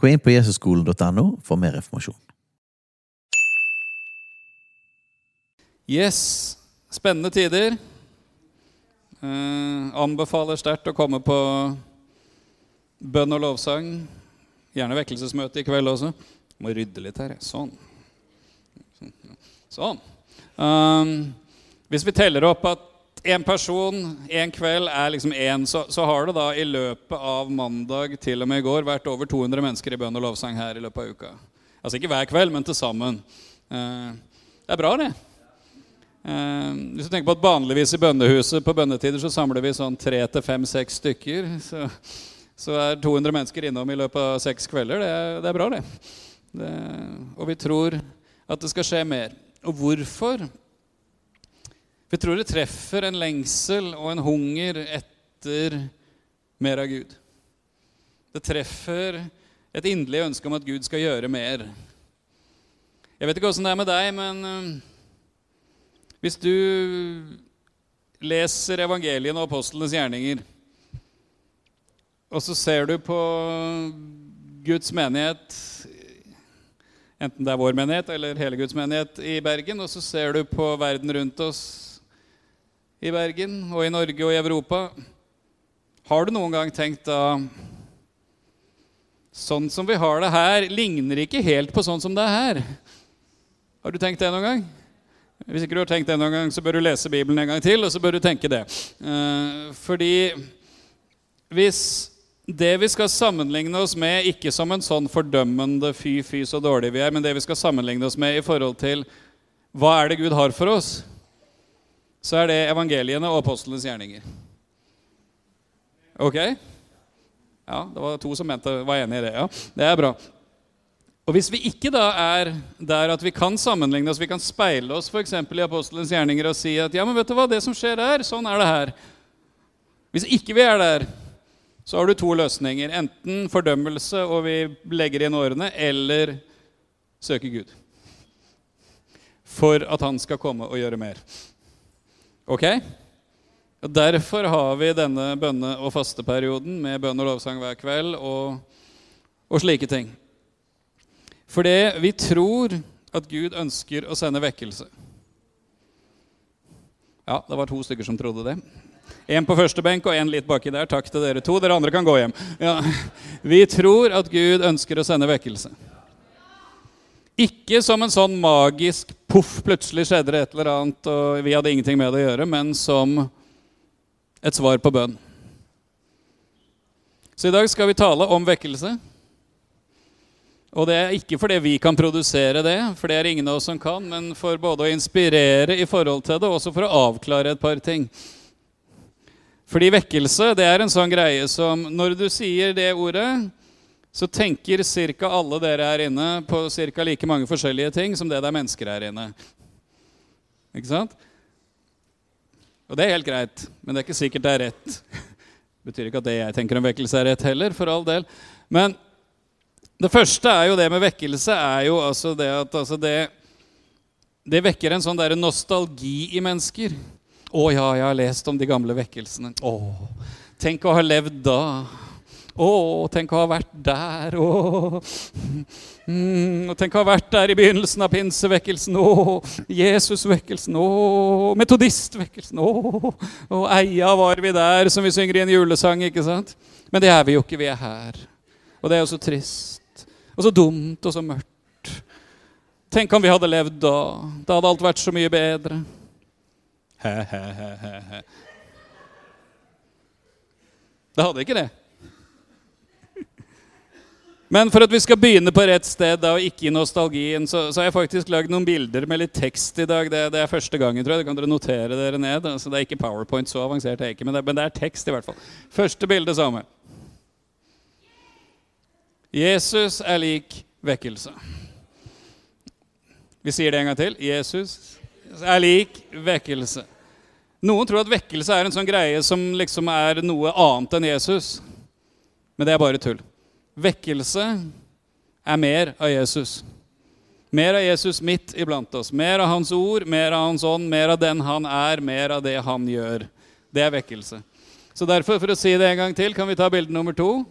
Gå inn på jesusskolen.no for mer informasjon. Yes, spennende tider. Eh, anbefaler sterkt å komme på bønn og lovsang. Gjerne vekkelsesmøte i kveld også. Må rydde litt her. Sånn. Sånn. Um, hvis vi teller opp at én person en kveld er liksom én, så, så, har det da i løpet av mandag til og med i går vært over 200 mennesker i bønn og lovsang her i løpet av uka. Altså ikke hver kveld, men til sammen. Uh, det er bra, det. Uh, hvis du tenker på at Vanligvis i bønnehuset på bønnetider så samler vi sånn tre til fem-seks stykker. Så, så, er 200 mennesker innom i løpet av seks kvelder. Det er, det er bra, det. det. Og vi tror at det skal skje mer. Og hvorfor? Vi tror det treffer en lengsel og en hunger etter mer av Gud. Det treffer et inderlig ønske om at Gud skal gjøre mer. Jeg vet ikke åssen det er med deg, men uh, hvis du leser evangeliene og apostlenes gjerninger, og så ser du på Guds menighet Enten det er vår menighet eller hele Guds menighet i Bergen. Og så ser du på verden rundt oss i Bergen og i Norge og i Europa. Har du noen gang tenkt da Sånn som vi har det her, ligner ikke helt på sånn som det er her. Har du tenkt det noen gang? Hvis ikke du har tenkt det noen gang, så bør du lese Bibelen en gang til, og så bør du tenke det. Eh, fordi hvis det vi skal sammenligne oss med, ikke som en sånn fordømmende 'fy, fy, så dårlig vi er', men det vi skal sammenligne oss med i forhold til hva er det Gud har for oss, så er det evangeliene og apostlenes gjerninger. Ok? Ja, det var to som mente, var enig i det. Ja, Det er bra. Og Hvis vi ikke da er der at vi kan sammenligne oss, vi kan speile oss f.eks. i apostelens gjerninger og si at ja, men vet du hva, det som skjer der, sånn er det her. Hvis ikke vi er der, så har du to løsninger. Enten fordømmelse, og vi legger inn årene, eller søke Gud. For at han skal komme og gjøre mer. Ok? Derfor har vi denne bønne- og fasteperioden med bønn og lovsang hver kveld og, og slike ting. Fordi vi tror at Gud ønsker å sende vekkelse. Ja, det var to stykker som trodde det. En på første benk og en litt baki der. Takk til dere to. Dere andre kan gå hjem. Ja. Vi tror at Gud ønsker å sende vekkelse. Ikke som en sånn magisk poff, plutselig skjedde det et eller annet, og vi hadde ingenting med det å gjøre, men som et svar på bønn. Så i dag skal vi tale om vekkelse. Og det er ikke fordi vi kan produsere det, for det er ingen av oss som kan, men for både å inspirere i forhold til det, og også for å avklare et par ting. Fordi vekkelse det er en sånn greie som Når du sier det ordet, så tenker ca. alle dere her inne på ca. like mange forskjellige ting som det det er mennesker her inne. Ikke sant? Og det er helt greit, men det er ikke sikkert det er rett. Det betyr ikke at det jeg tenker om vekkelse, er rett heller, for all del. Men det første er jo det med vekkelse er jo altså det at altså det, det vekker en sånn der nostalgi i mennesker. Å ja, jeg har lest om de gamle vekkelsene. Å, tenk å ha levd da. Å, tenk å ha vært der. Å, mm, tenk å ha vært der i begynnelsen av pinsevekkelsen. Å, Jesusvekkelsen. Å, metodistvekkelsen. Å, å, eia var vi der, som vi synger i en julesang. ikke sant? Men det er vi jo ikke. Vi er her. Og det er jo så trist. Og så dumt og så mørkt. Tenk om vi hadde levd da. Da hadde alt vært så mye bedre. He, he, he, he. Det hadde ikke det. Men for at vi skal begynne på rett sted da, og ikke i nostalgien, så, så har jeg faktisk lagd noen bilder med litt tekst i dag. Det, det, er første gangen, tror jeg. Det kan dere notere dere ned. Altså, det er ikke PowerPoint, så avansert er ikke, men det, men det er tekst i hvert fall. Første bilde samme. Jesus er lik vekkelse. Vi sier det en gang til. Jesus er lik vekkelse. Noen tror at vekkelse er en sånn greie som liksom er noe annet enn Jesus. Men det er bare tull. Vekkelse er mer av Jesus. Mer av Jesus midt iblant oss. Mer av Hans ord, mer av Hans ånd, mer av den Han er, mer av det Han gjør. Det er vekkelse. Så derfor, for å si det en gang til, kan vi ta bilde nummer to.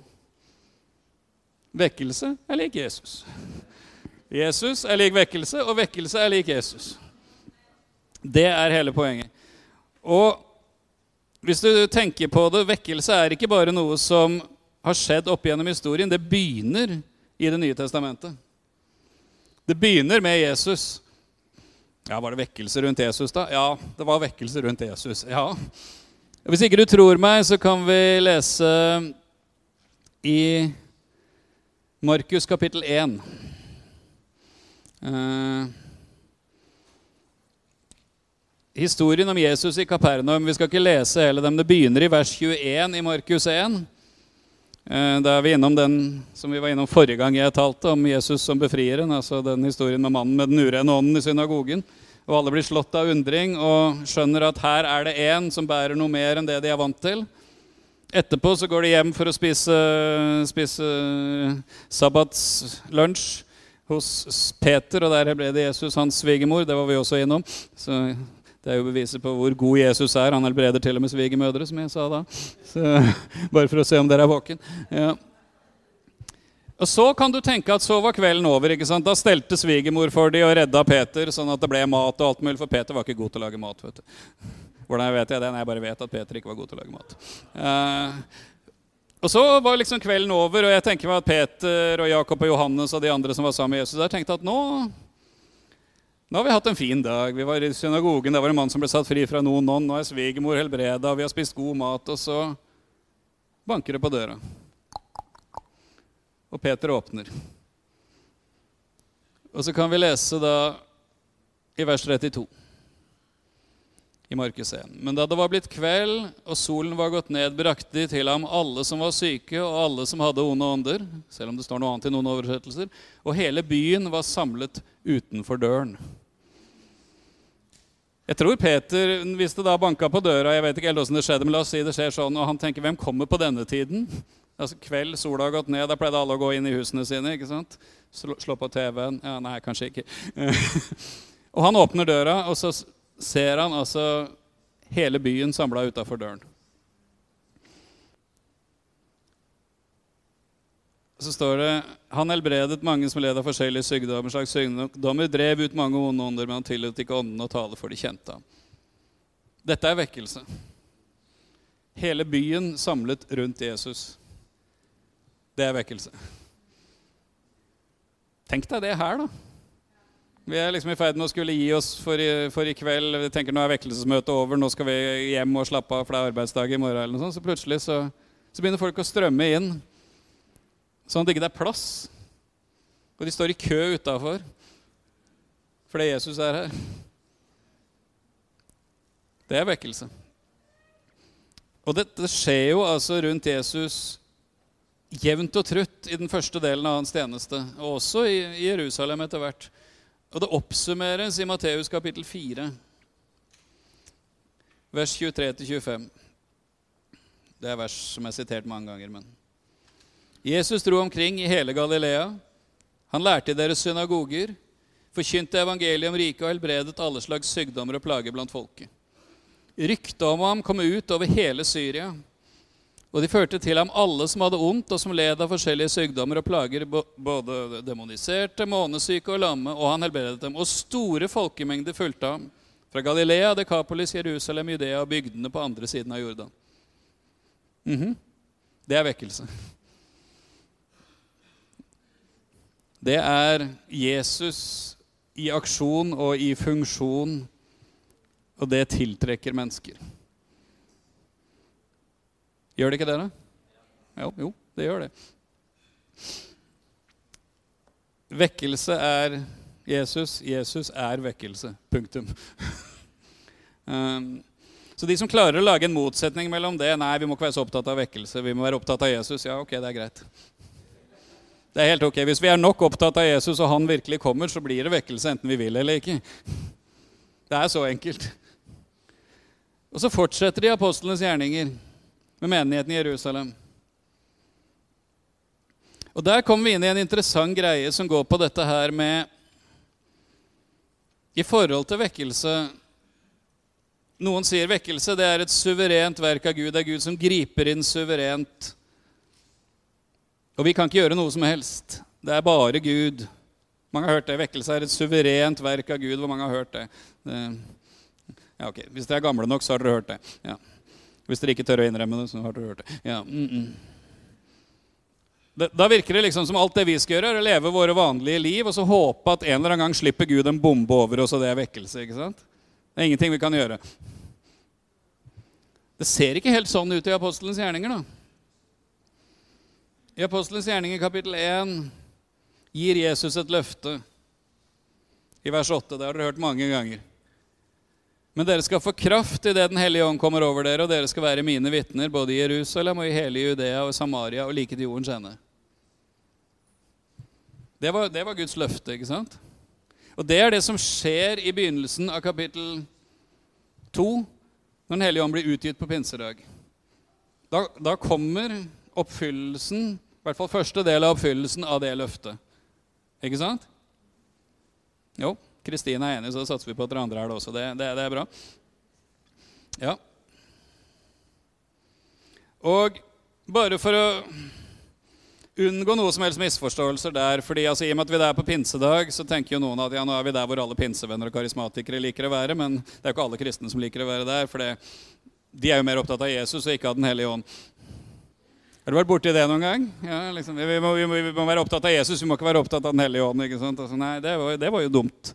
Vekkelse er lik Jesus. Jesus er lik vekkelse, og vekkelse er lik Jesus. Det er hele poenget. Og hvis du tenker på det, vekkelse er ikke bare noe som har skjedd opp gjennom historien. Det begynner i Det nye testamentet. Det begynner med Jesus. Ja, Var det vekkelse rundt Jesus, da? Ja, det var vekkelse rundt Jesus. Ja. Hvis ikke du tror meg, så kan vi lese i Markus kapittel 1. Eh, historien om Jesus i Kapernaum. Vi skal ikke lese hele dem. Det begynner i vers 21 i Markus 1. Eh, da er vi innom den som vi var innom forrige gang jeg talte, om Jesus som befrieren. Altså den historien med mannen med den urene ånden i synagogen. Og alle blir slått av undring og skjønner at her er det en som bærer noe mer enn det de er vant til. Etterpå så går de hjem for å spise, spise sabbatslunsj hos Peter, og der ble det Jesus, hans svigermor. Det var vi også innom. Så det er jo beviset på hvor god Jesus er. Han helbreder til og med svigermødre, som jeg sa da. Så, bare for å se om dere er våken. Ja. Og Så kan du tenke at så var kvelden over. ikke sant? Da stelte svigermor for de og redda Peter, sånn at det ble mat og alt mulig. For Peter var ikke god til å lage mat. vet du. Hvordan vet jeg det? Nei, jeg bare vet at Peter ikke var god til å lage mat. Uh, og så var liksom kvelden over, og jeg tenker meg at Peter og Jakob og Johannes og de andre som var sammen med Jesus, der tenkte at nå, nå har vi hatt en fin dag. Vi var i synagogen, der var en mann som ble satt fri fra noen ånd. Nå er svigermor helbreda, vi har spist god mat, og så banker det på døra. Og Peter åpner. Og så kan vi lese da i vers 32 i Markus 1. Men da det var blitt kveld og solen var gått ned, brakte de til ham alle som var syke, og alle som hadde onde ånder, selv om det står noe annet i noen oversettelser, og hele byen var samlet utenfor døren. Jeg tror Peter, hvis det da banka på døra Jeg vet ikke helt det skjedde, men la oss si det skjer sånn, og han tenker hvem kommer på denne tiden? Altså Kveld, sola har gått ned, da pleide alle å gå inn i husene sine. ikke sant? Slå på TV-en. Ja, nei, kanskje ikke. og han åpner døra, og så ser han altså hele byen samla utafor døren. Så står det han helbredet mange som led av forskjellige sykdommer, slags sykdommer, drev ut mange onde ånder, men han tillot ikke åndene å tale, for de kjente. Dette er vekkelse. Hele byen samlet rundt Jesus. Det er vekkelse. Tenk deg det her, da. Vi er liksom i ferd med å skulle gi oss for i, for i, kveld. Vi tenker Nå er vekkelsesmøtet over, nå skal vi hjem og slappe av, for det er arbeidsdag i morgen. eller noe sånt. Så plutselig så, så begynner folk å strømme inn, sånn at det ikke er plass. Og de står i kø utafor fordi Jesus er her. Det er vekkelse. Og dette skjer jo altså rundt Jesus jevnt og trutt i den første delen av hans tjeneste, og også i, Jerusalem etter hvert. Og det oppsummeres i Matteus kapittel 4, vers 23-25. Det er vers som er sitert mange ganger. men... Jesus dro omkring i hele Galilea. Han lærte i deres synagoger, forkynte evangeliet om riket og helbredet alle slags sykdommer og plager blant folket. Ryktet om ham kom ut over hele Syria. Og de førte til ham alle som hadde ondt, og som led av forskjellige sykdommer og plager, både demoniserte, månesyke og lamme, og han helbredet dem. Og store folkemengder fulgte ham, fra Galilea, Dekapolis, Jerusalem, Judea og bygdene på andre siden av Jordan. Mm -hmm. Det er vekkelse. Det er Jesus i aksjon og i funksjon, og det tiltrekker mennesker. Gjør det ikke det, da? Jo, jo, det gjør det. Vekkelse er Jesus. Jesus er vekkelse. Punktum. um, så de som klarer å lage en motsetning mellom det Nei, vi må ikke være så opptatt av vekkelse. Vi må være opptatt av Jesus. Ja, ok, det er greit. Det er helt ok. Hvis vi er nok opptatt av Jesus, og han virkelig kommer, så blir det vekkelse enten vi vil eller ikke. Det er så enkelt. Og så fortsetter de apostlenes gjerninger med menigheten i Jerusalem. Og Der kommer vi inn i en interessant greie som går på dette her med I forhold til vekkelse Noen sier vekkelse det er et suverent verk av Gud. Det er Gud som griper inn suverent. Og vi kan ikke gjøre noe som helst. Det er bare Gud. Mange har hørt det. Vekkelse er et suverent verk av Gud. Hvor mange har hørt det? Ja, ok. Hvis dere er gamle nok, så har dere hørt det. Ja. Hvis dere ikke tør å innrømme det, så har dere hørt det. Ja. Mm -mm. Da virker det liksom som alt det vi skal gjøre, er å leve våre vanlige liv og så håpe at en eller annen gang slipper Gud en bombe over oss, og det er vekkelse. ikke sant? Det er ingenting vi kan gjøre. Det ser ikke helt sånn ut i apostelens gjerninger. da. I apostelens gjerninger kapittel 1 gir Jesus et løfte. I vers 8. Det har dere hørt mange ganger. Men dere skal få kraft idet Den hellige ånd kommer over dere, og dere skal være mine vitner både i Jerusalem og i hele Judea og Samaria og like til jordens ende. Det var, det var, Guds løfte, ikke sant? Og det er det som skjer i begynnelsen av kapittel 2, når Den hellige ånd blir utgitt på pinsedag. Da, da kommer oppfyllelsen, i hvert fall første del av oppfyllelsen av det løftet. Ikke sant? Jo, Kristine er enig, så satser vi på at dere andre er det også. Det, det, det er bra. Ja. Og bare for å unngå noe som helst misforståelser der. fordi altså, I og med at vi er på pinsedag, så tenker jo noen at ja, nå er vi der hvor alle pinsevenner og karismatikere liker å være. Men det er jo ikke alle kristne som liker å være der, for de er jo mer opptatt av Jesus og ikke av Den hellige ånd. Har du vært borti det noen gang? Ja, liksom, vi, må, vi, må, vi, må, være opptatt av Jesus, vi må ikke være opptatt av Den hellige ånd. ikke sant? Altså, nei, det var, det var, jo dumt.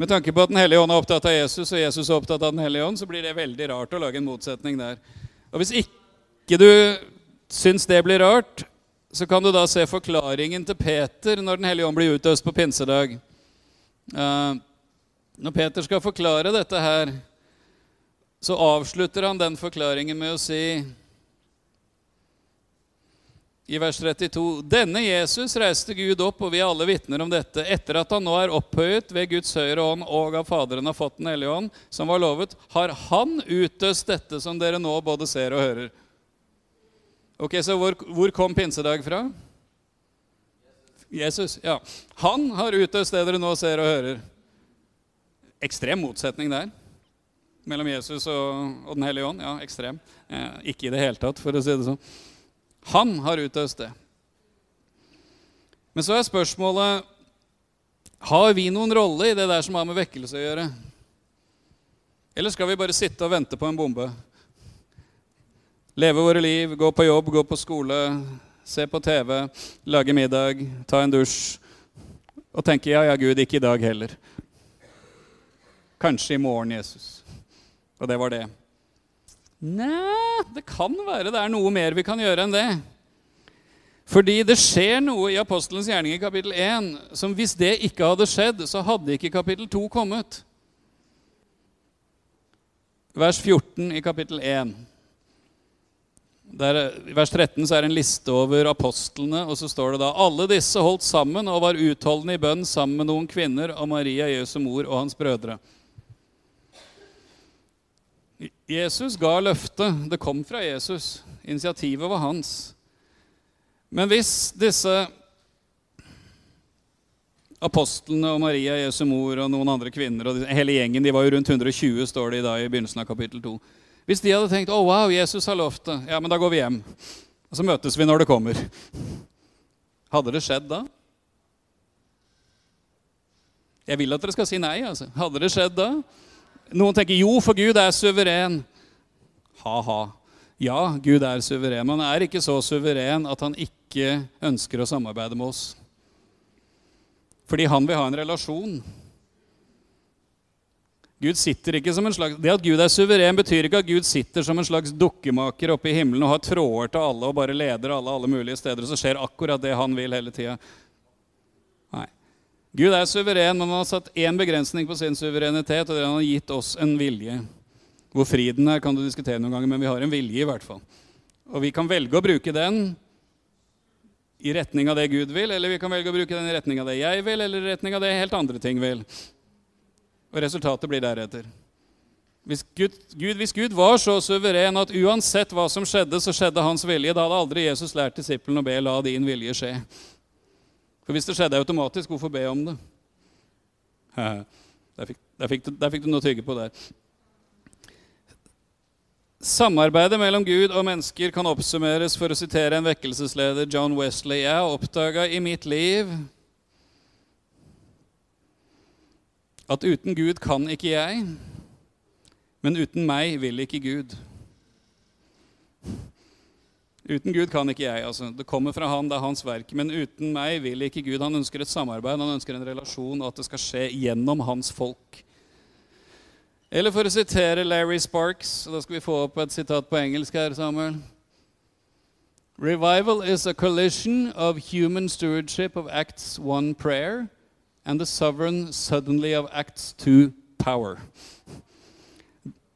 Med tanke på at Den hellige ånd er opptatt av Jesus, og Jesus er opptatt av Den hellige ånd, så blir det veldig rart å lage en motsetning der. Og Hvis ikke du syns det blir rart, så kan du da se forklaringen til Peter når Den hellige ånd blir utøst på pinsedag. Uh, når Peter skal forklare dette her, så avslutter han den forklaringen med å si i vers 32.: Denne Jesus reiste Gud opp, og vi er alle vitner om dette, etter at han nå er opphøyet ved Guds høyre ånd og av Faderen har fått Den hellige ånd, som var lovet, har han utøst dette som dere nå både ser og hører. Ok, Så hvor, hvor kom pinsedag fra? Jesus. ja. Han har utøst det dere nå ser og hører. Ekstrem motsetning der mellom Jesus og, og Den hellige ånd. Ja, ekstrem. Eh, ikke i det hele tatt, for å si det sånn. Han har utøst det. Men så er spørsmålet har vi noen rolle i det der som har med vekkelse å gjøre. Eller skal vi bare sitte og vente på en bombe? Leve våre liv, gå på jobb, gå på skole, se på TV, lage middag, ta en dusj og tenke ja, ja, Gud, ikke i dag heller. Kanskje i morgen, Jesus. Og det var det. Nei, det kan være det er noe mer vi kan gjøre enn det. Fordi det skjer noe i apostelens gjerning i kapittel 1 som hvis det ikke hadde skjedd, så hadde ikke kapittel 2 kommet. Vers 14 i kapittel 1. Der, I vers 13 så er det en liste over apostlene, og så står det da alle disse holdt sammen og var utholdende i bønn sammen med noen kvinner og Maria, Jesu mor og hans brødre. Jesus ga løftet. Det kom fra Jesus. Initiativet var hans. Men hvis disse apostlene og Maria, Jesu mor og noen andre kvinner og hele gjengen, de var jo rundt 120, står det i, dag i begynnelsen av kapittel 2 hvis de hadde tenkt 'Å, oh, wow, Jesus har lovt det', ja, men da går vi hjem. Og så møtes vi når det kommer. Hadde det skjedd da? Jeg vil at dere skal si nei. altså. Hadde det skjedd da? Noen tenker 'jo, for Gud er suveren'. Ha-ha. Ja, Gud er suveren, men han er ikke så suveren at han ikke ønsker å samarbeide med oss. Fordi han vil ha en relasjon. Gud sitter ikke som en slags, Det at Gud er suveren, betyr ikke at Gud sitter som en slags dukkemaker oppe i himmelen og har tråder til alle og bare leder alle alle mulige steder, og så skjer akkurat det han vil hele tida. Gud er suveren, men han har satt én begrensning på sin suverenitet, og det er han har gitt oss en vilje. Hvor friden er, kan du diskutere noen ganger, men vi har en vilje i hvert fall. Og vi kan velge å bruke den i retning av det Gud vil, eller vi kan velge å bruke den i retning av det jeg vil, eller i retning av det helt andre ting vil. Og resultatet blir deretter. Hvis Gud, Gud, hvis Gud var så suveren at uansett hva som skjedde, så skjedde hans vilje, da hadde aldri Jesus lært disiplene å be 'la din vilje skje'. For hvis det skjedde automatisk, hvorfor be om det? Der fikk, der fikk, du, der fikk du noe å tygge på der. Samarbeidet mellom Gud og mennesker kan oppsummeres for å sitere en vekkelsesleder, John Wesley. Jeg har oppdaga i mitt liv at uten Gud kan ikke jeg, men uten meg vil ikke Gud. Uten Gud kan ikke jeg. altså. Det kommer fra Han, det er Hans verk. Men uten meg vil ikke Gud. Han ønsker et samarbeid, han ønsker en relasjon, og at det skal skje gjennom Hans folk. Eller for å sitere Larry Sparks, da skal vi få opp et sitat på engelsk her, Samuel. Revival is a collision of human stewardship of Acts 1 prayer and the sovereign suddenly of Acts 2 power.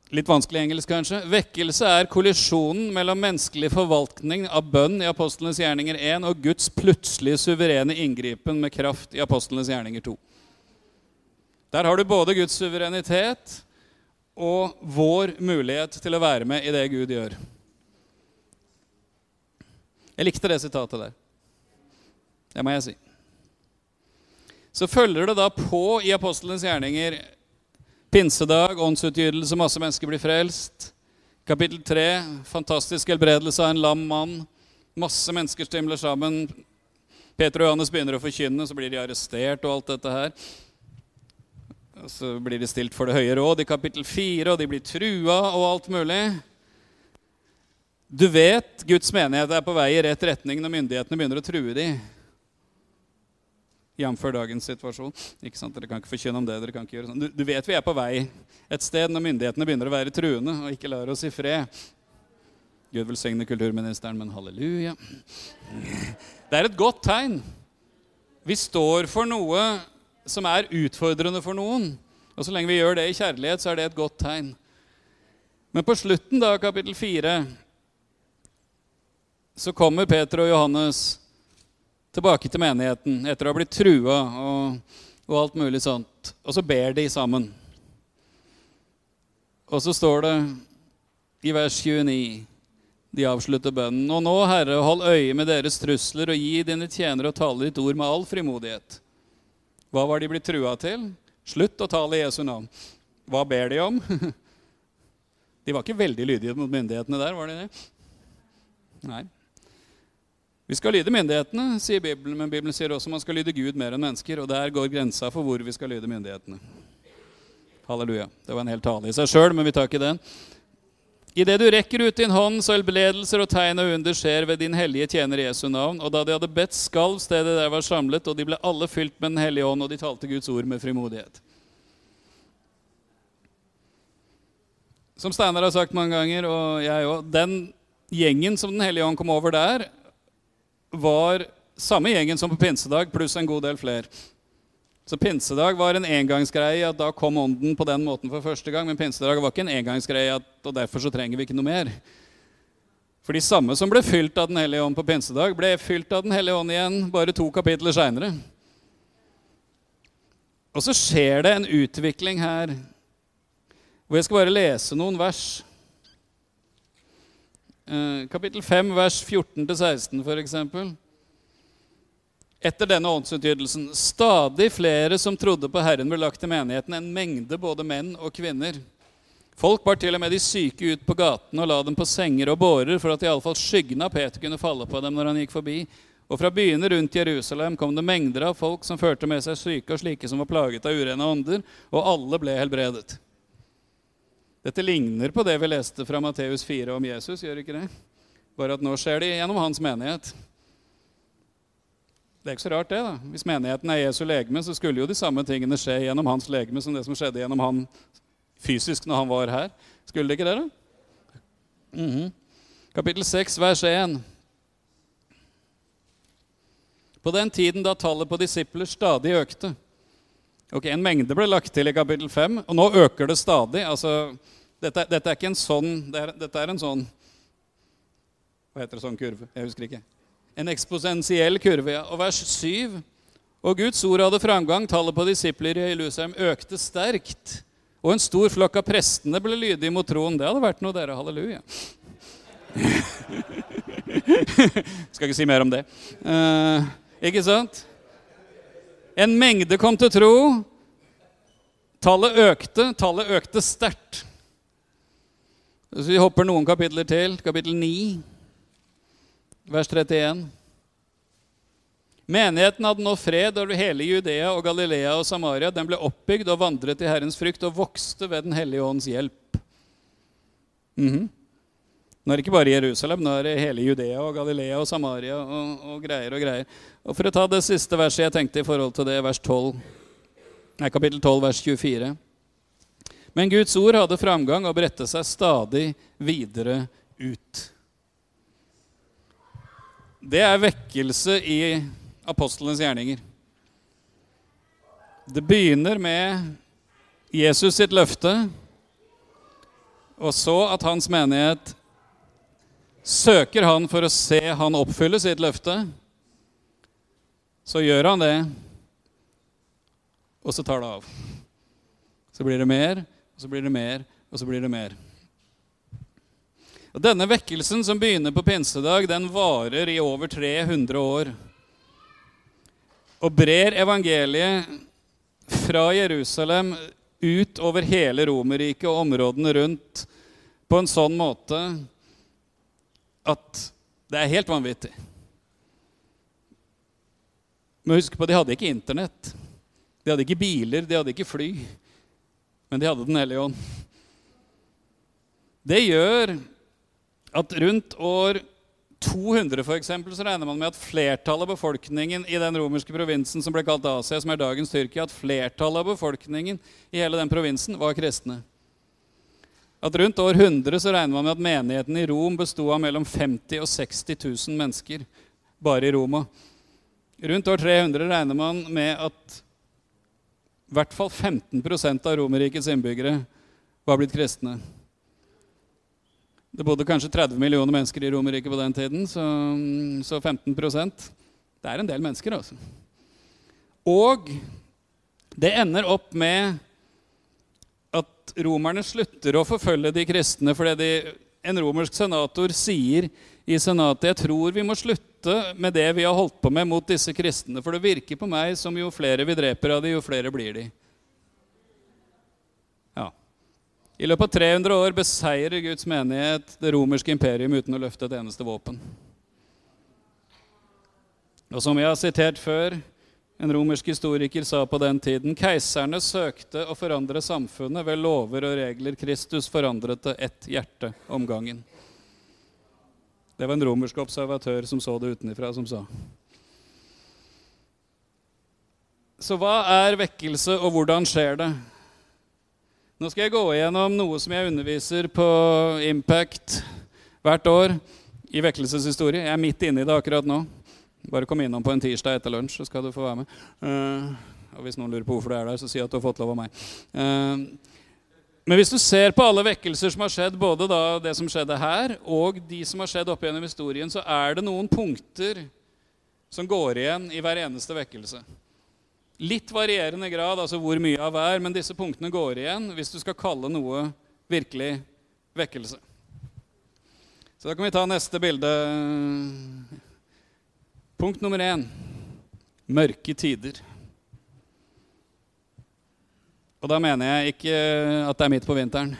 Litt vanskelig engelsk, kanskje. Vekkelse er kollisjonen mellom menneskelig forvaltning av bønn i apostlenes gjerninger 1 og Guds plutselige suverene inngripen med kraft i apostlenes gjerninger 2. Der har du både Guds suverenitet og vår mulighet til å være med i det Gud gjør. Jeg likte det sitatet der. Det må jeg si. Så følger det da på i apostlenes gjerninger pinsedag, åndsutgytelse, masse mennesker blir frelst. Kapittel 3, fantastisk helbredelse av en lam mann. Masse mennesker stimler sammen. Peter og Johannes begynner å forkynne, så blir de arrestert og alt dette her. Og så blir de stilt for det høye råd i kapittel 4, og de blir trua og alt mulig. Du vet Guds menighet er på vei i rett retning når myndighetene begynner å true dem. Jf. dagens situasjon. Ikke sant? Dere kan ikke forkynne om det. dere kan ikke gjøre sånn. Du, du, vet vi er på vei et sted når myndighetene begynner å være truende og ikke lar oss i fred. Gud velsigne kulturministeren, men halleluja. Det er et godt tegn. Vi står for noe som er utfordrende for noen. Og så lenge vi gjør det i kjærlighet, så er det et godt tegn. Men på slutten da, kapittel 4 så kommer Peter og Johannes tilbake til menigheten etter å ha blitt trua og, og alt mulig sånt. Og så ber de sammen. Og så står det i vers 29 de avslutter bønnen. Og nå, Herre, hold øye med deres trusler, og gi dine tjenere å tale ditt ord med all frimodighet. Hva var de blitt trua til? Slutt å tale i Jesu navn. Hva ber de om? De var ikke veldig lydige mot myndighetene der, var de det? Nei. Vi skal lyde myndighetene, sier Bibelen, men Bibelen sier også man skal lyde Gud mer enn mennesker. Og der går grensa for hvor vi skal lyde myndighetene. Halleluja. Det var en hel tale i seg sjøl, men vi tar ikke den. Idet du rekker ut din hånd, så helbredelser og tegn og under skjer ved din hellige tjener Jesu navn. Og da de hadde bedt, skalv stedet der var samlet, og de ble alle fylt med Den hellige ånd, og de talte Guds ord med frimodighet. Som Steinar har sagt mange ganger, og jeg òg, den gjengen som Den hellige ånd kom over der, var samme gjengen som på pinsedag, pluss en god del flere. Så pinsedag var en engangsgreie at da kom ånden på den måten for første gang. Men pinsedag var ikke en engangsgreie at, og derfor så trenger vi ikke noe mer. For de samme som ble fylt av Den hellige ånd på pinsedag, ble fylt av Den hellige ånd igjen bare to kapitler seinere. Og så skjer det en utvikling her hvor jeg skal bare lese noen vers. Eh, kapittel 5, vers 14-16, f.eks. Etter denne åndsutgytelsen stadig flere som trodde på Herren, ble lagt til menigheten, en mengde både menn og kvinner. Folk bar til og med de syke ut på gaten og la dem på senger og bårer for at iallfall skyggen av Peter kunne falle på dem når han gikk forbi. Og fra byene rundt Jerusalem kom det mengder av folk som førte med seg syke og slike som var plaget av urene ånder, og alle ble helbredet. Dette ligner på det vi leste fra Matteus 4 om Jesus, gjør ikke det? Bare at nå skjer det gjennom hans menighet. Det er ikke så rart, det. da. Hvis menigheten er Jesu legeme, så skulle jo de samme tingene skje gjennom hans legeme som det som skjedde gjennom han fysisk når han var her. Skulle det ikke det, da? Mm -hmm. Kapittel 6, vers 1. På den tiden da tallet på disipler stadig økte Ok, En mengde ble lagt til i kapittel 5, og nå øker det stadig. altså, Dette, dette er ikke en sånn det er, Dette er en sånn Hva heter det sånn kurve? Jeg husker ikke En eksposensiell kurve. ja. Og vers 7. Og Guds ord hadde framgang, tallet på disipler i Jerusalem økte sterkt. Og en stor flokk av prestene ble lydige mot troen. Det hadde vært noe, dere. Halleluja. Skal ikke si mer om det. Uh, ikke sant? En mengde kom til tro. Tallet økte. Tallet økte sterkt. Så vi hopper noen kapitler til. Kapittel 9, vers 31. Menigheten hadde nå fred over hele Judea og Galilea og Samaria. Den ble oppbygd og vandret i Herrens frykt og vokste ved Den hellige ånds hjelp. Mhm. Nå er det ikke bare Jerusalem, nå er det hele Judea og Galilea og Samaria og, og greier og greier. Og For å ta det siste verset jeg tenkte i forhold til det, vers 12, nei, kapittel 12, vers 24. Men Guds ord hadde framgang og bredte seg stadig videre ut. Det er vekkelse i apostlenes gjerninger. Det begynner med Jesus sitt løfte, og så at hans menighet søker han for å se han oppfylle sitt løfte. Så gjør han det, og så tar det av. Så blir det mer, og så blir det mer, og så blir det mer. Og Denne vekkelsen som begynner på pinsedag, den varer i over 300 år. Og brer evangeliet fra Jerusalem ut over hele Romerriket og områdene rundt på en sånn måte at det er helt vanvittig. Men husk på, de hadde ikke Internett. De hadde ikke biler, de hadde ikke fly. Men de hadde Den hellige ånd. Det gjør at rundt år 200 for eksempel, så regner man med at flertallet av befolkningen i den romerske provinsen som ble kalt Asia, som er dagens Tyrkia, at flertallet av befolkningen i hele den provinsen var kristne. At rundt år 100 så regner man med at menigheten i Rom besto av mellom 50 og 60 000 mennesker bare i Roma. Rundt år 300 regner man med at i hvert fall 15% av Romerrikets innbyggere var blitt kristne. Det bodde kanskje 30 millioner mennesker i Romerriket på den tiden, så, så 15% Det er en del mennesker, altså. Og det ender opp med at romerne slutter å forfølge de kristne fordi de, en romersk senator sier i senatet jeg tror vi må slutte med det vi har holdt på med mot disse kristne, for det virker på meg som jo flere vi dreper av de, jo flere blir de. Ja. I løpet av 300 år beseirer Guds menighet det romerske imperium uten å løfte et eneste våpen. Og som jeg har sitert før, en romersk historiker sa på den tiden keiserne søkte å forandre samfunnet ved lover og regler. Kristus forandret det ett hjerte om gangen. Det var en romersk observatør som så det utenfra, som sa. Så hva er vekkelse, og hvordan skjer det? Nå skal jeg gå igjennom noe som jeg underviser på Impact hvert år i vekkelseshistorie. Jeg er midt inne i det akkurat nå. Bare kom innom på en tirsdag etter lunsj, så skal du få være med. Uh, og hvis noen lurer på hvorfor du er der, så si at du har fått lov av meg. Uh, men hvis du ser på alle vekkelser som har skjedd, både det som skjedde her, og de som har skjedd opp gjennom historien, så er det noen punkter som går igjen i hver eneste vekkelse. Litt varierende grad, altså hvor mye av hver, men disse punktene går igjen hvis du skal kalle noe virkelig vekkelse. Så da kan vi ta neste bilde. Punkt nummer én mørke tider. Og da mener jeg ikke at det er midt på vinteren.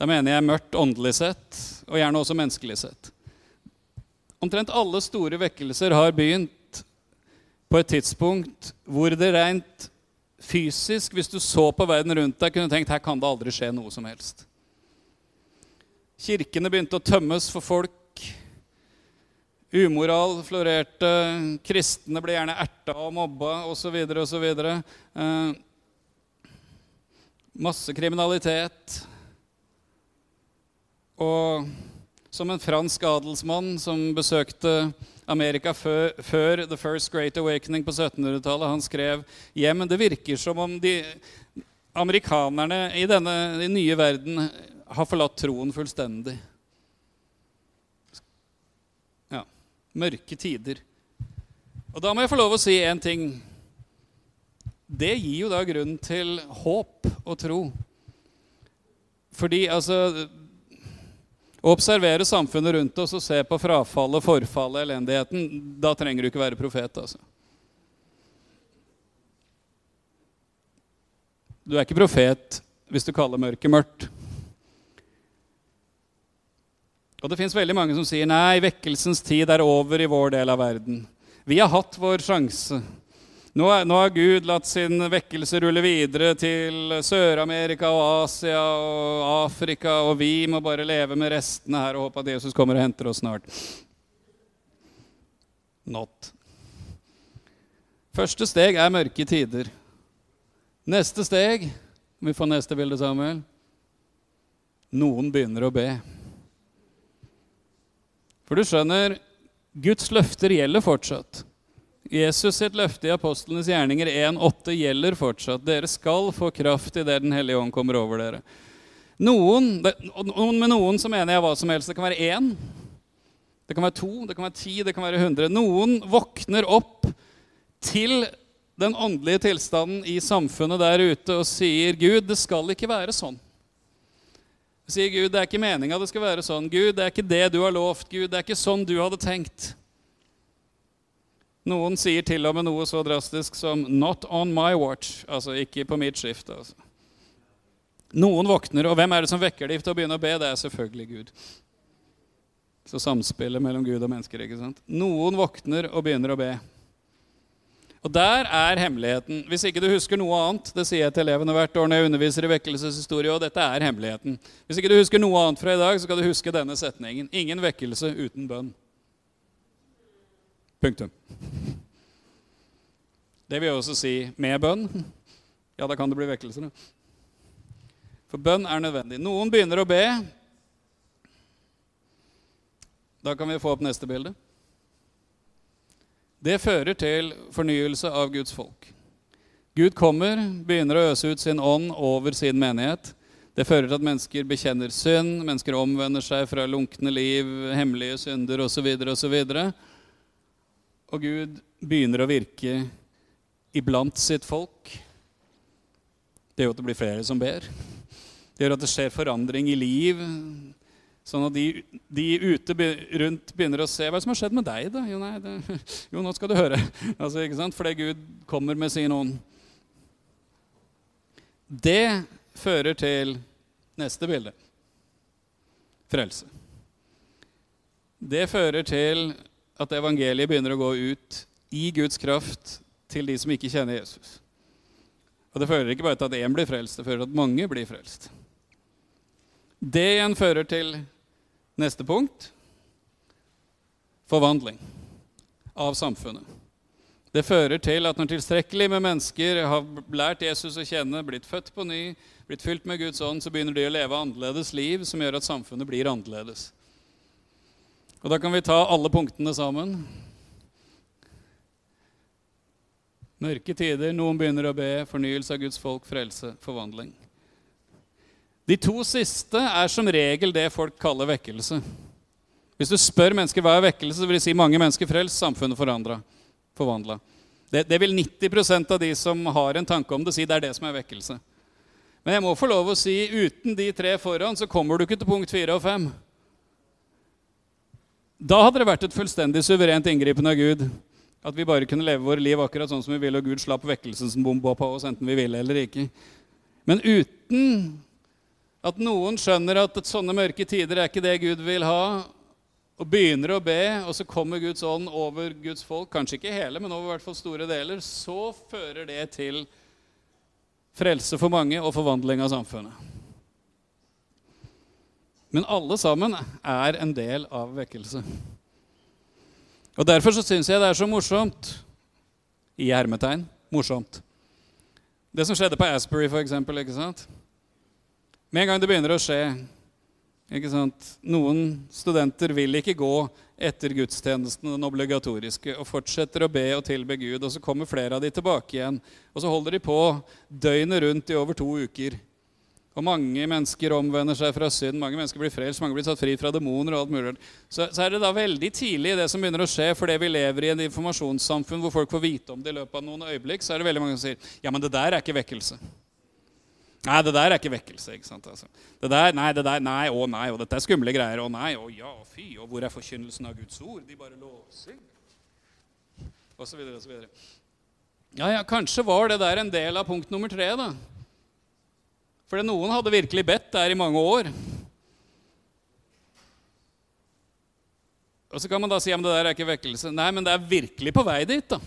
Da mener jeg mørkt åndelig sett, og gjerne også menneskelig sett. Omtrent alle store vekkelser har begynt på et tidspunkt hvor det rent fysisk, hvis du så på verden rundt deg, kunne tenkt her kan det aldri skje noe som helst. Kirkene begynte å tømmes for folk. Umoral florerte, kristne ble gjerne erta og mobba osv. osv. Masse kriminalitet. Og som en fransk adelsmann som besøkte Amerika før, før The First Great Awakening på 1700-tallet, han skrev «Ja, men Det virker som om de amerikanerne i denne i nye verden har forlatt troen fullstendig. Ja. Mørke tider. Og da må jeg få lov å si én ting. Det gir jo da grunn til håp og tro. Fordi altså Å observere samfunnet rundt oss og se på frafallet, forfallet, elendigheten, da trenger du ikke være profet, altså. Du er ikke profet hvis du kaller mørket mørkt. Og det fins veldig mange som sier nei, vekkelsens tid er over i vår del av verden. Vi har hatt vår sjanse. Nå, nå har Gud latt sin vekkelse rulle videre til Sør-Amerika og Asia og Afrika, og vi må bare leve med restene her og håpe at Jesus kommer og henter oss snart. Not. Første steg er mørke tider. Neste steg Om vi får neste bilde, Samuel? Noen begynner å be. For du skjønner, Guds løfter gjelder fortsatt. Jesus sitt løfte i apostlenes gjerninger 1,8 gjelder fortsatt. Dere skal få kraft idet Den hellige ånd kommer over dere. Noen, med noen så mener jeg hva som helst. Det kan være én, det kan være to, det kan være ti, det kan være hundre. Noen våkner opp til den åndelige tilstanden i samfunnet der ute og sier, 'Gud, det skal ikke være sånn'. Sier Gud, det er ikke meninga det skal være sånn. Gud, det er ikke det du har lovt. Gud, det er ikke sånn du hadde tenkt. Noen sier til og med noe så drastisk som 'not on my watch', altså ikke på mitt skift. Altså. Noen våkner, og hvem er det som vekker dem til å begynne å be? Det er selvfølgelig Gud. Så samspillet mellom Gud og mennesker. ikke sant? Noen våkner og begynner å be. Og der er hemmeligheten. Hvis ikke du husker noe annet, det sier jeg til elevene hvert år når jeg underviser i vekkelseshistorie, og dette er hemmeligheten. Hvis ikke du husker noe annet fra i dag, så skal du huske denne setningen. Ingen vekkelse uten bønn. Punktum. Det vil jeg også si med bønn. Ja, da kan det bli vekkelser. For bønn er nødvendig. Noen begynner å be. Da kan vi få opp neste bilde. Det fører til fornyelse av Guds folk. Gud kommer, begynner å øse ut sin ånd over sin menighet. Det fører til at mennesker bekjenner synd, mennesker omvender seg fra lunkne liv, hemmelige synder osv. osv. Og Gud begynner å virke iblant sitt folk. Det gjør at det blir flere som ber. Det gjør at det skjer forandring i liv. Sånn at de, de ute rundt begynner å se hva som har skjedd med deg. da? Jo, nei, det, jo nå skal du høre. Altså, ikke sant? Fordi Gud kommer med sin ånd. Det fører til neste bilde frelse. Det fører til at evangeliet begynner å gå ut i Guds kraft til de som ikke kjenner Jesus. Og Det fører ikke bare til at én blir frelst, det fører til at mange blir frelst. Det igjen fører til neste punkt forvandling av samfunnet. Det fører til at når tilstrekkelig med mennesker har lært Jesus å kjenne, blitt født på ny, blitt fylt med Guds ånd, så begynner de å leve annerledes liv som gjør at samfunnet blir annerledes. Og Da kan vi ta alle punktene sammen. Mørke tider, noen begynner å be, fornyelse av Guds folk, frelse, forvandling. De to siste er som regel det folk kaller vekkelse. Hvis du spør mennesker hva er vekkelse, så vil de si mange mennesker frelst, samfunnet forvandla. Det, det, vil 90% av de som har en tanke om det, si det er det som er vekkelse. Men jeg må få lov å si uten de tre foran så kommer du ikke til punkt fire og fem. Da hadde det vært et fullstendig suverent inngripen av Gud. At vi bare kunne leve våre liv akkurat sånn som vi ville, og Gud slapp vekkelsens bombe på oss, enten vi ville eller ikke. Men uten at noen skjønner at sånne mørke tider er ikke det Gud vil ha, og begynner å be, og så kommer Guds ånd over Guds folk, kanskje ikke hele, men over hvert fall store deler, så fører det til frelse for mange og forvandling av samfunnet. Men alle sammen er en del av vekkelse. Og Derfor så syns jeg det er så morsomt i hermetegn morsomt. Det som skjedde på Asbury, for eksempel, ikke sant? Med en gang det begynner å skje ikke sant? Noen studenter vil ikke gå etter gudstjenesten, den obligatoriske, og fortsetter å be og tilbe Gud. Og så kommer flere av de tilbake igjen, og så holder de på døgnet rundt i over to uker. Og mange mennesker omvender seg fra synd, mange mennesker blir frelst, mange blir satt fri fra demoner. og alt mulig. Så, så, er det da veldig tidlig det som begynner å skje, fordi vi lever i en informasjonssamfunn hvor folk får vite om det i løpet av noen øyeblikk, så er det veldig mange som sier ja, men det der er ikke vekkelse. Nei, det der er ikke vekkelse. ikke sant? Altså. Det der, nei, det der, nei, å nei, og dette er skumle greier. Å nei, å ja, fy, og hvor er forkynnelsen av Guds ord? De bare låser. Og så videre og så videre. Ja, ja, kanskje var det der en del av punkt nummer tre, da. For noen hadde virkelig bedt der i mange år. Og så kan man da si at det der er ikke vekkelse. Nei, men det er virkelig på vei dit. da.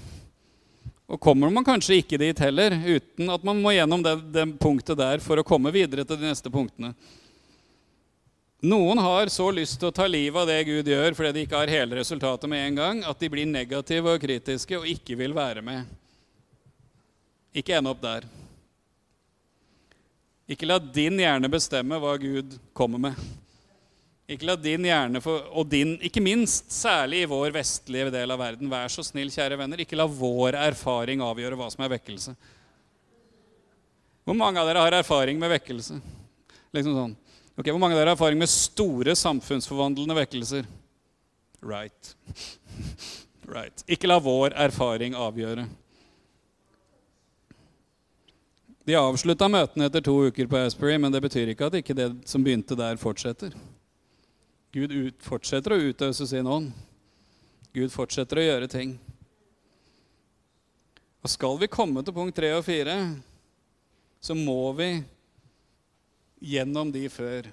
Og kommer man kanskje ikke dit heller, uten at man må gjennom det, det punktet der for å komme videre til de neste punktene. Noen har så lyst til å ta livet av det Gud gjør fordi de ikke har hele resultatet med en gang, at de blir negative og kritiske og ikke vil være med. Ikke ende opp der. Ikke la din hjerne bestemme hva Gud kommer med. Ikke la din hjerne få, og din, ikke minst, særlig i vår vestlige del av verden, vær så snill, kjære venner, ikke la vår erfaring avgjøre hva som er vekkelse. Hvor mange av dere har erfaring med vekkelse? Liksom sånn. Ok, Hvor mange av dere har erfaring med store samfunnsforvandlende vekkelser? Right. right. Ikke la vår erfaring avgjøre. De avslutta møtene etter to uker på Asbury, men det betyr ikke at ikke det som begynte der, fortsetter. Gud ut, fortsetter å utøse sin ånd. Gud fortsetter å gjøre ting. Og skal vi komme til punkt tre og fire, så må vi gjennom de før.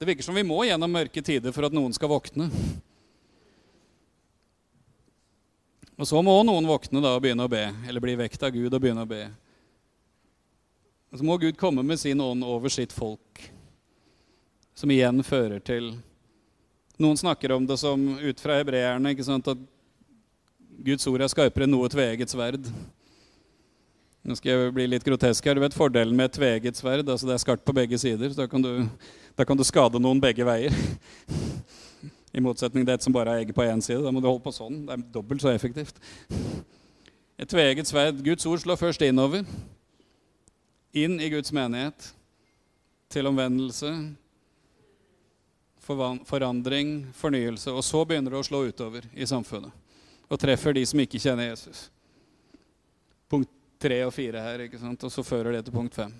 Det virker som vi må gjennom mørke tider for at noen skal våkne. Og så må noen våkne da og begynne å be, eller bli vekt av Gud og begynne å be. Så må Gud komme med sin ånd over sitt folk, som igjen fører til Noen snakker om det som ut fra hebreerne ikke sant, at Guds ord er skarpere enn noe tveegget sverd. Nå skal jeg bli litt grotesk her. Du vet fordelen med et tveegget sverd? altså Det er skarpt på begge sider. så Da kan du, da kan du skade noen begge veier. I motsetning til et som bare har egget på én side. Da må du holde på sånn. Det er dobbelt så effektivt. Et tveegget sverd. Guds ord slår først innover inn i Guds menighet til omvendelse, forandring, fornyelse. Og så begynner det å slå utover i samfunnet og treffer de som ikke kjenner Jesus. Punkt tre og fire her, ikke sant? og så fører det til punkt fem.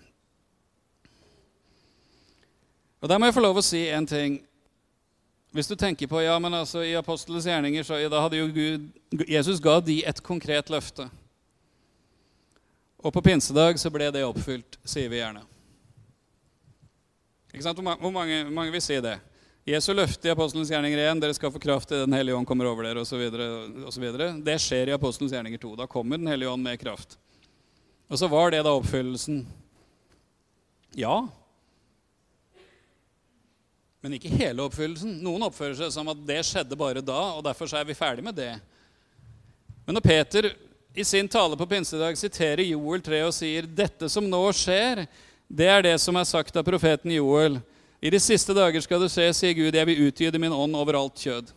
Og Der må jeg få lov å si en ting. Hvis du tenker på ja, men altså i apostelens gjerninger så da hadde jo Gud, Jesus ga de et konkret løfte. Og på pinsedag så ble det oppfylt, sier vi gjerne. Ikke sant? Hvor mange, hvor mange vil si det? Jesu løfte i Apostelens gjerninger 1, dere skal få kraft til Den hellige ånd kommer over dere, osv. Det skjer i Apostelens gjerninger 2. Da kommer Den hellige ånd med kraft. Og så var det da oppfyllelsen. Ja. Men ikke hele oppfyllelsen. Noen oppfører seg som at det skjedde bare da, og derfor er vi ferdig med det. Men når Peter i sin tale på pinsedag siterer Joel 3 og sier dette som nå skjer, det er det som er sagt av profeten Joel. I de siste dager skal du se, sier Gud, jeg vil utgyde min ånd over alt kjød.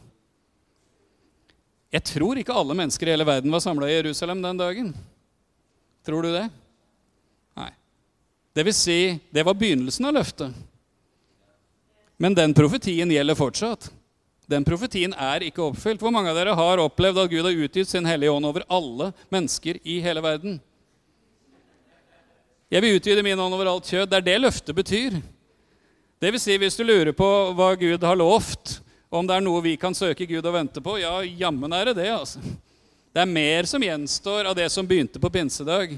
Jeg tror ikke alle mennesker i hele verden var samla i Jerusalem den dagen. Tror du det? Nei. Det vil si, det var begynnelsen av løftet. Men den profetien gjelder fortsatt. Den profetien er ikke oppfylt. Hvor mange av dere har opplevd at Gud har utgitt sin hellige ånd over alle mennesker i hele verden? Jeg vil utvide min ånd over alt kjød. Det er det løftet betyr. Det vil si, hvis du lurer på hva Gud har lovt, om det er noe vi kan søke Gud og vente på, ja, jammen er det det. altså. Det er mer som gjenstår av det som begynte på pinsedag.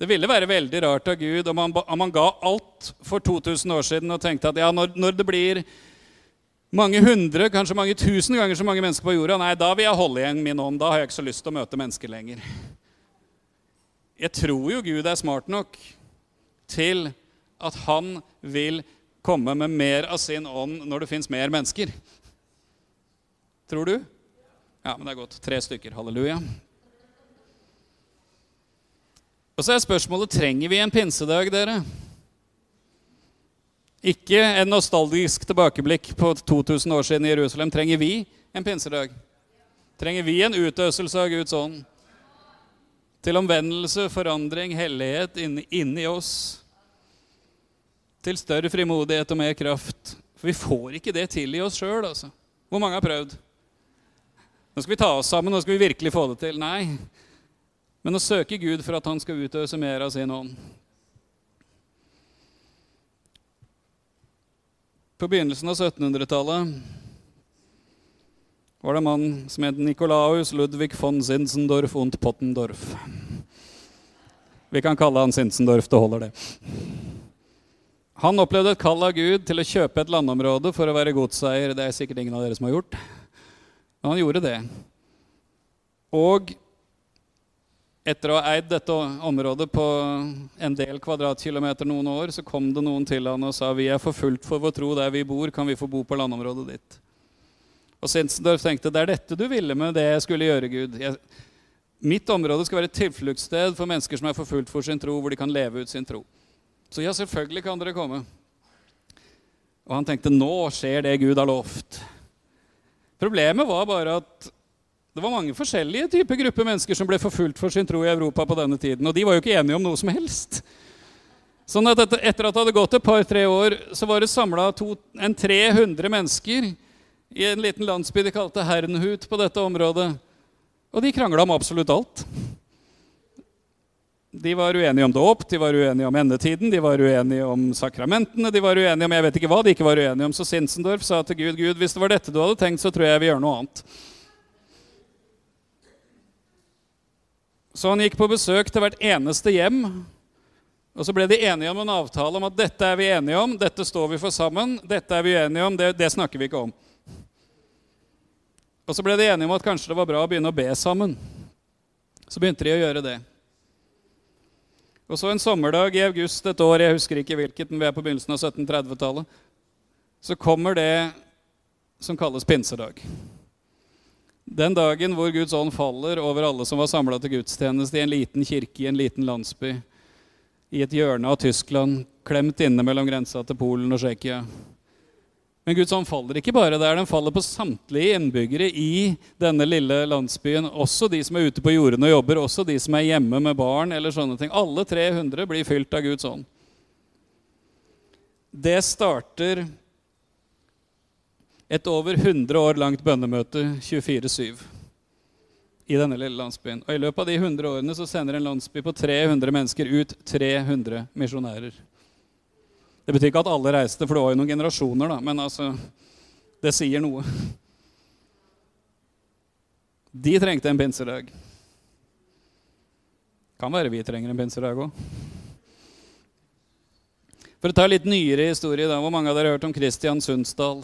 Det ville være veldig rart av Gud om han, om han ga alt for 2000 år siden og tenkte at ja, når, når det blir mange hundre, kanskje mange tusen ganger så mange mennesker på jorda. Nei, da vil jeg holde igjen min ånd. Da har jeg ikke så lyst til å møte mennesker lenger. Jeg tror jo Gud er smart nok til at han vil komme med mer av sin ånd når det fins mer mennesker. Tror du? Ja, men det er godt. Tre stykker. Halleluja. Og så er spørsmålet trenger vi en pinsedag, dere. Ikke en nostalgisk tilbakeblikk på 2000 år siden i Jerusalem. Trenger vi en pinsedag? Trenger vi en utøselse av Guds ånd? Til omvendelse, forandring, hellighet inni, oss? til større frimodighet og mer kraft. For vi får ikke det til i oss sjøl. Altså. Hvor mange har prøvd? Nå skal vi ta oss sammen, nå skal vi virkelig få det til. Nei. Men å søke Gud for at han skal utøse mer av sin ånd. På begynnelsen av 1700-tallet var det en mann som het Nikolaus Ludvig von Sinsendorf und Pottendorf. Vi kan kalle han Sinsendorf, det holder, det. Han opplevde et kall av Gud til å kjøpe et landområde for å være godseier. Det er sikkert ingen av dere som har gjort. Men han gjorde det. Og etter å ha eid dette området på en del kvadratkilometer noen år, så kom det noen til han og sa vi er forfulgt for vår tro der vi bor, kan vi få bo på landområdet ditt? Og Sinsendorf tenkte det er dette du ville med det jeg skulle gjøre, Gud. Jeg, mitt område skal være et tilfluktssted for mennesker som er forfulgt for sin tro, hvor de kan leve ut sin tro. Så ja, selvfølgelig kan dere komme. Og han tenkte nå skjer det Gud har lovt. Problemet var bare at det var mange forskjellige typer grupper mennesker som ble forfulgt for sin tro i Europa på denne tiden. Og de var jo ikke enige om noe som helst. Sånn at etter at det hadde gått et par-tre år, så var det samla en 300 mennesker i en liten landsby de kalte Hernhut på dette området. Og de krangla om absolutt alt. De var uenige om dåp, de var uenige om endetiden, de var uenige om sakramentene. De var uenige om jeg vet ikke hva de ikke var uenige om. Så Sinsendorf sa til Gud Gud, hvis det var dette du hadde tenkt, så tror jeg jeg vil gjøre noe annet. Så han gikk på besøk til hvert eneste hjem. Og så ble de enige om en avtale om at dette er vi enige om, dette står vi for sammen. Dette er vi uenige om, det, det snakker vi ikke om. Og så ble de enige om at kanskje det var bra å begynne å be sammen. Så begynte de å gjøre det. Og så en sommerdag i august et år, jeg husker ikke hvilket, men vi er på begynnelsen av 1730-tallet, så kommer det som kalles pinsedag. Den dagen hvor Guds ånd faller over alle som var samla til gudstjeneste i en liten kirke i en liten landsby, i et hjørne av Tyskland, klemt inne mellom grensa til Polen og Tsjekkia. Men Guds ånd faller ikke bare der, den faller på samtlige innbyggere i denne lille landsbyen. Også de som er ute på jordene og jobber, også de som er hjemme med barn. eller sånne ting. Alle 300 blir fylt av Guds ånd. Det starter et over 100 år langt bønnemøte 24-7 i denne lille landsbyen. Og I løpet av de 100 årene så sender en landsby på 300 mennesker ut 300 misjonærer. Det betyr ikke at alle reiste, for det var jo noen generasjoner, da. Men altså, det sier noe. De trengte en pinsedag. Kan være vi trenger en pinsedag òg. For å ta litt nyere historie, da. Hvor mange av dere har hørt om Kristian Sundsdal?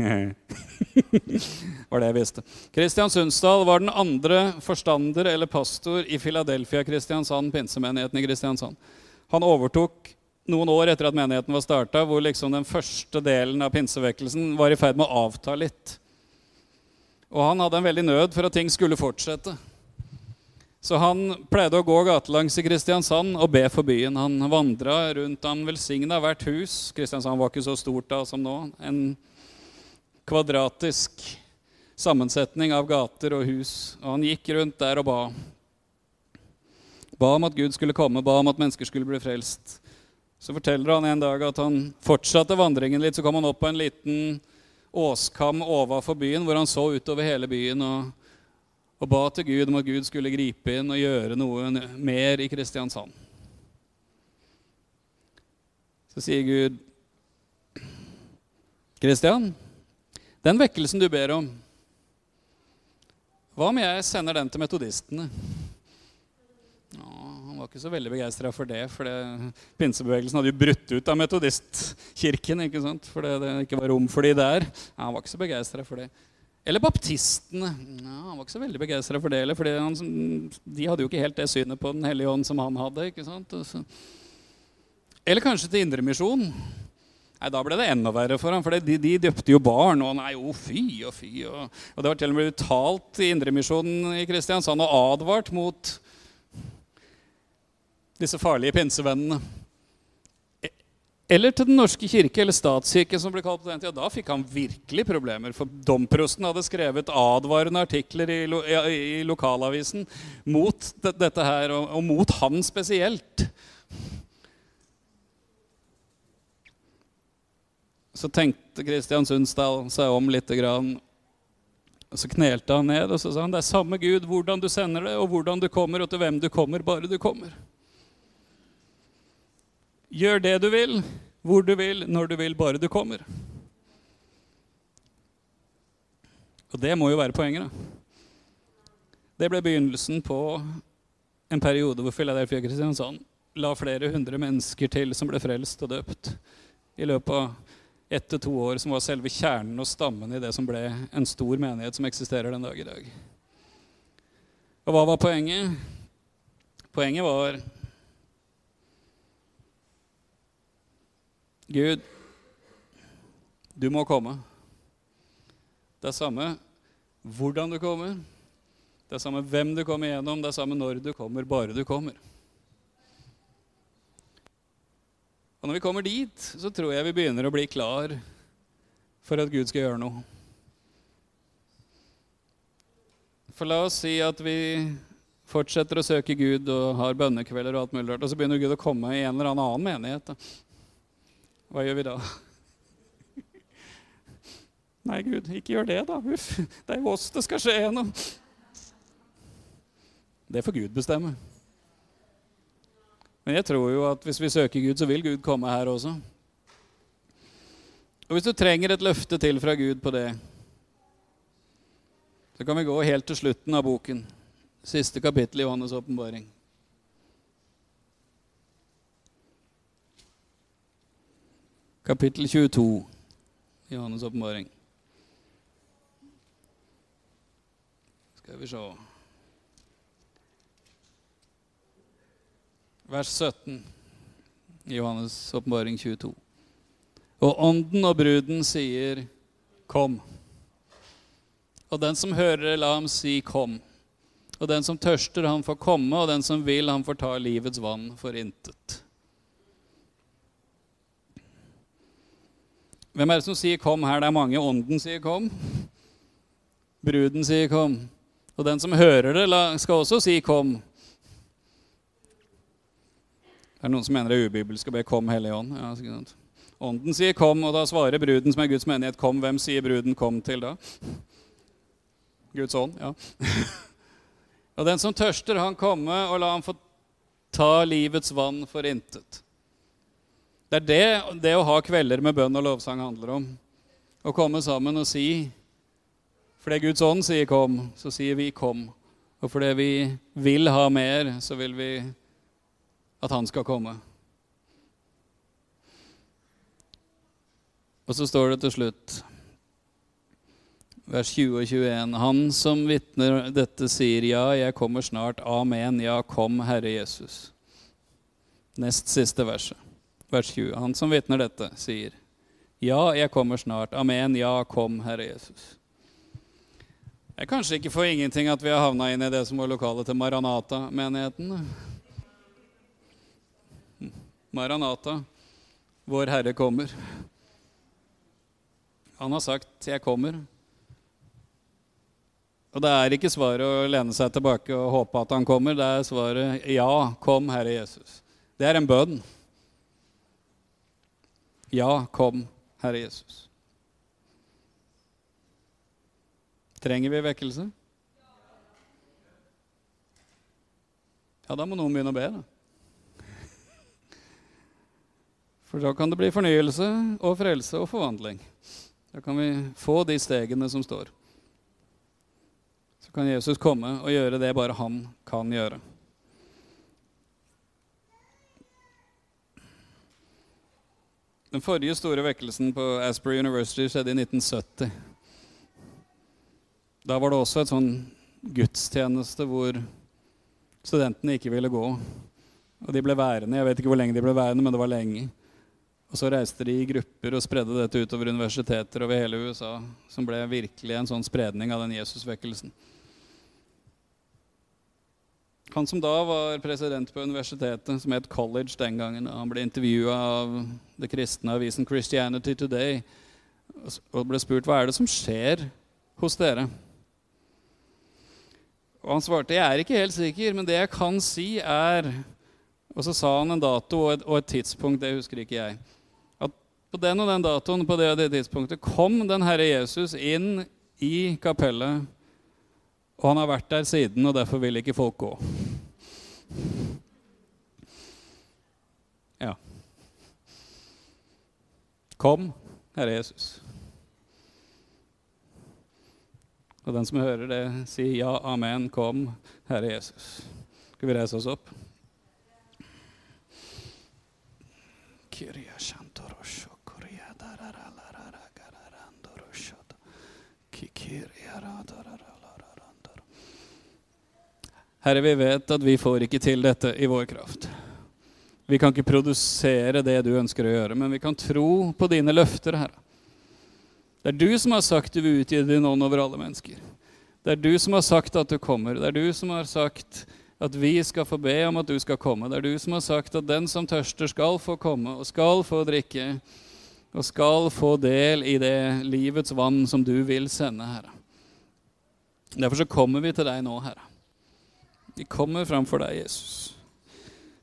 var det jeg visste. Kristian Sundsdal var den andre forstander eller pastor i Philadelphia, Kristiansand, pinsemenigheten i Kristiansand. Han overtok noen år etter at menigheten var starta, hvor liksom den første delen av pinsevekkelsen var i ferd med å avta litt. Og han hadde en veldig nød for at ting skulle fortsette. Så han pleide å gå gatelangs i Kristiansand og be for byen. Han vandra rundt, han velsigna hvert hus. Kristiansand var ikke så stort da som nå. En kvadratisk sammensetning av gater og hus. Og han gikk rundt der og ba. Ba om at Gud skulle komme, ba om at mennesker skulle bli frelst. Så forteller han en dag at han fortsatte vandringen litt. Så kom han opp på en liten åskam overfor byen, hvor han så utover hele byen og, og ba til Gud om at Gud skulle gripe inn og gjøre noe mer i Kristiansand. Så sier Gud, 'Kristian, den vekkelsen du ber om, hva om jeg sender den til metodistene?' Han var ikke så veldig begeistra for det, for det, pinsebevegelsen hadde jo brutt ut av metodistkirken. ikke sant? Fordi det ikke var rom for de der. Ja, han var ikke så begeistra for det. Eller baptistene. Ja, han var ikke så veldig begeistra for det. heller, fordi de hadde jo ikke helt det synet på Den hellige ånd som han hadde. ikke sant? Eller kanskje til Indremisjon. Nei, Da ble det enda verre for ham, for de, de døpte jo barn. Og nei, å fy og fy. Og, og det var til og med uttalt i Indremisjonen i Kristiansand og advart mot disse farlige pinsevennene. Eller til Den norske kirke, eller statskirke, som ble kalt på den tida. Da fikk han virkelig problemer, for domprosten hadde skrevet advarende artikler i, lo, i lokalavisen mot dette her, og, og, mot han spesielt. Så tenkte Kristian Sundsdal seg om litt. grann. Så knelte han ned og så sa han, det er samme Gud hvordan du sender det, og hvordan du kommer, og til hvem du kommer, bare du kommer. Gjør det du vil, hvor du vil, når du vil, bare du kommer. Og det må jo være poenget, da. Det ble begynnelsen på en periode hvor Philadelphia Kristiansand la flere hundre mennesker til som ble frelst og døpt i løpet av ett til to år, som var selve kjernen og stammen i det som ble en stor menighet som eksisterer den dag i dag. Og hva var poenget? Poenget var Gud, du må komme. Det er samme hvordan du kommer. Det er samme hvem du kommer gjennom, det er samme når du kommer, bare du kommer. Og når vi kommer dit, så tror jeg vi begynner å bli klar for at Gud skal gjøre noe. For la oss si at vi fortsetter å søke Gud og har bønnekvelder og alt mulig rart, og så begynner Gud å komme i en eller annen menighet. Hva gjør vi da? Nei, Gud, ikke gjør det, da. Uff, det er jo oss det skal skje gjennom. Det får Gud bestemme. Men jeg tror jo at hvis vi søker Gud, så vil Gud komme her også. Og hvis du trenger et løfte til fra Gud på det, så kan vi gå helt til slutten av boken. Siste kapittel i Johannes' åpenbaring. Kapittel 22 i Johannes' åpenbaring. Skal vi se vers 17 i Johannes' åpenbaring 22. Og ånden og bruden sier, 'Kom'. Og den som hører, la ham si, 'Kom'. Og den som tørster, han får komme, og den som vil, han får ta livets vann for intet. Hvem er det som sier 'kom' her? Det er mange. Ånden sier 'kom'. Bruden sier 'kom'. Og den som hører det, skal også si 'kom'. Det er noen som mener det er ubibelsk å be 'Kom, Hellige Ånd'. Ja, Ånden sier 'kom', og da svarer bruden, som er Guds menighet, 'kom'. Hvem sier bruden 'kom' til da? Guds ånd, ja. og den som tørster, han komme, og la han få ta livets vann for intet. Det er det det å ha kvelder med bønn og lovsang handler om. Å komme sammen og si Fordi Guds ånd sier 'kom', så sier vi 'kom'. Og fordi vi vil ha mer, så vil vi at han skal komme. Og så står det til slutt, vers 20 og 21, Han som vitner dette, sier, Ja, jeg kommer snart. Amen. Ja, kom, Herre Jesus. Nest siste verset, vers 20. Han som vitner dette, sier, Ja, jeg kommer snart. Amen. Ja, kom, Herre Jesus. Det er kanskje ikke for ingenting at vi har havna inn i det som var lokalet til Maranata-menigheten. Maranata, vår Herre kommer. Han har sagt 'jeg kommer'. Og det er ikke svaret å lene seg tilbake og håpe at han kommer. Det er svaret 'Ja, kom, Herre Jesus'. Det er en bønn. Ja, kom, Herre Jesus. Trenger vi vekkelse? Ja, da må noen begynne å be. da. For da kan det bli fornyelse og frelse og forvandling. Da kan vi få de stegene som står. Så kan Jesus komme og gjøre det bare han kan gjøre. Den forrige store vekkelsen på Asbury University skjedde i 1970. Da var det også et sånn gudstjeneste hvor studentene ikke ville gå. Og de ble værende. Jeg vet ikke hvor lenge de ble værende, men det var lenge. Og så reiste de i grupper og spredde dette utover universiteter over hele USA, som ble virkelig en sånn spredning av den Jesusvekkelsen. Han som da var president på universitetet, som het College den gangen, han ble intervjua av det kristne avisen Christianity Today og ble spurt hva er det som skjer hos dere. Og han svarte jeg er ikke helt sikker, men det jeg kan si, er Og så sa han en dato og et, og et tidspunkt, det husker ikke jeg På den og den datoen på det og det tidspunktet kom den Herre Jesus inn i kapellet. Og han har vært der siden, og derfor vil ikke folk gå. Ja. Kom, Herre Jesus. Og den som hører det, sier ja, amen, kom, Herre Jesus. Skal vi reise oss opp? Kyria Herre, vi vet at vi får ikke til dette i vår kraft. Vi kan ikke produsere det du ønsker å gjøre, men vi kan tro på dine løfter, Herre. Det er du som har sagt du vil utgi din ånd over alle mennesker. Det er du som har sagt at du kommer. Det er du som har sagt at vi skal få be om at du skal komme. Det er du som har sagt at den som tørster, skal få komme og skal få drikke og skal få del i det livets vann som du vil sende, Herre. Derfor så kommer vi til deg nå, Herre. Vi kommer framfor deg, Jesus.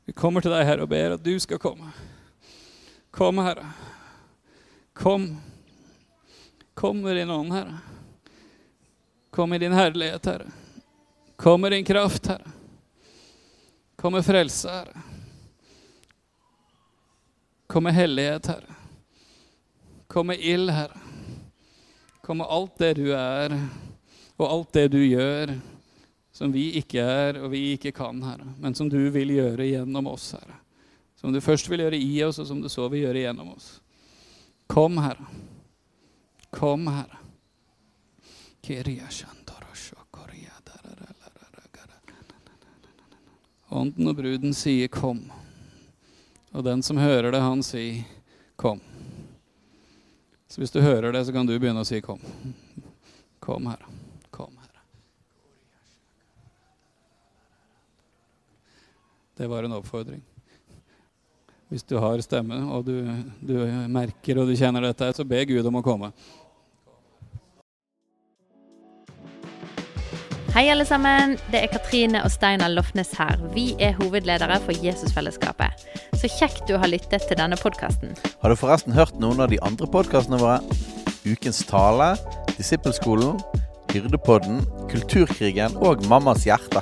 Vi kommer til deg, Herre, og ber at du skal komme. Kom, Herre. Kom. Kom med din ånd, Herre. Kom i din herlighet, Herre. Kom med din kraft, Herre. Kom med frelse, Herre. Kom med hellighet, Herre. Kom med ild, Herre. Kom med alt det du er, og alt det du gjør, som vi ikke er og vi ikke kan, Herre, men som du vil gjøre gjennom oss, Herre. Som du først vil gjøre i oss, og som du så vil gjøre gjennom oss. Kom, Herre. Kom, Herre. Ånden og bruden sier 'kom'. Og den som hører det, han sier 'kom'. Så hvis du hører det, så kan du begynne å si 'kom'. Kom, Herre. Kom, Herre. Det var en oppfordring. Hvis du har stemme, og du, du merker og du kjenner dette, så be Gud om å komme. Hei, alle sammen. Det er Katrine og Steinar Lofnes her. Vi er hovedledere for Jesusfellesskapet. Så kjekt du har lyttet til denne podkasten. Har du forresten hørt noen av de andre podkastene våre? Ukens tale, Disippelskolen, Hyrdepodden, Kulturkrigen og Mammas hjerte.